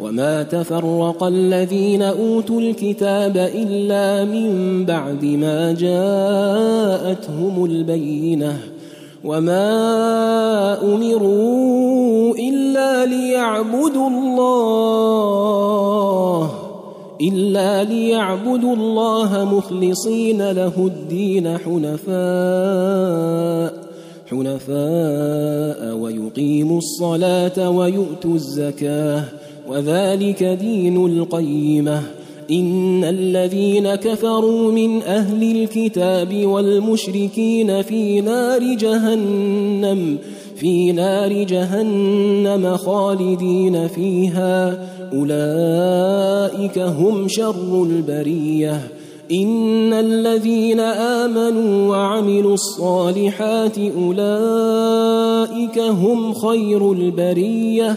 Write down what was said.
وما تفرق الذين اوتوا الكتاب الا من بعد ما جاءتهم البينه وما امروا الا ليعبدوا الله الا ليعبدوا الله مخلصين له الدين حنفاء حنفاء ويقيموا الصلاه ويؤتوا الزكاه وذلك دين القيمة. إن الذين كفروا من أهل الكتاب والمشركين في نار جهنم في نار جهنم خالدين فيها. أولئك هم شر البرية. إن الذين آمنوا وعملوا الصالحات أولئك هم خير البرية.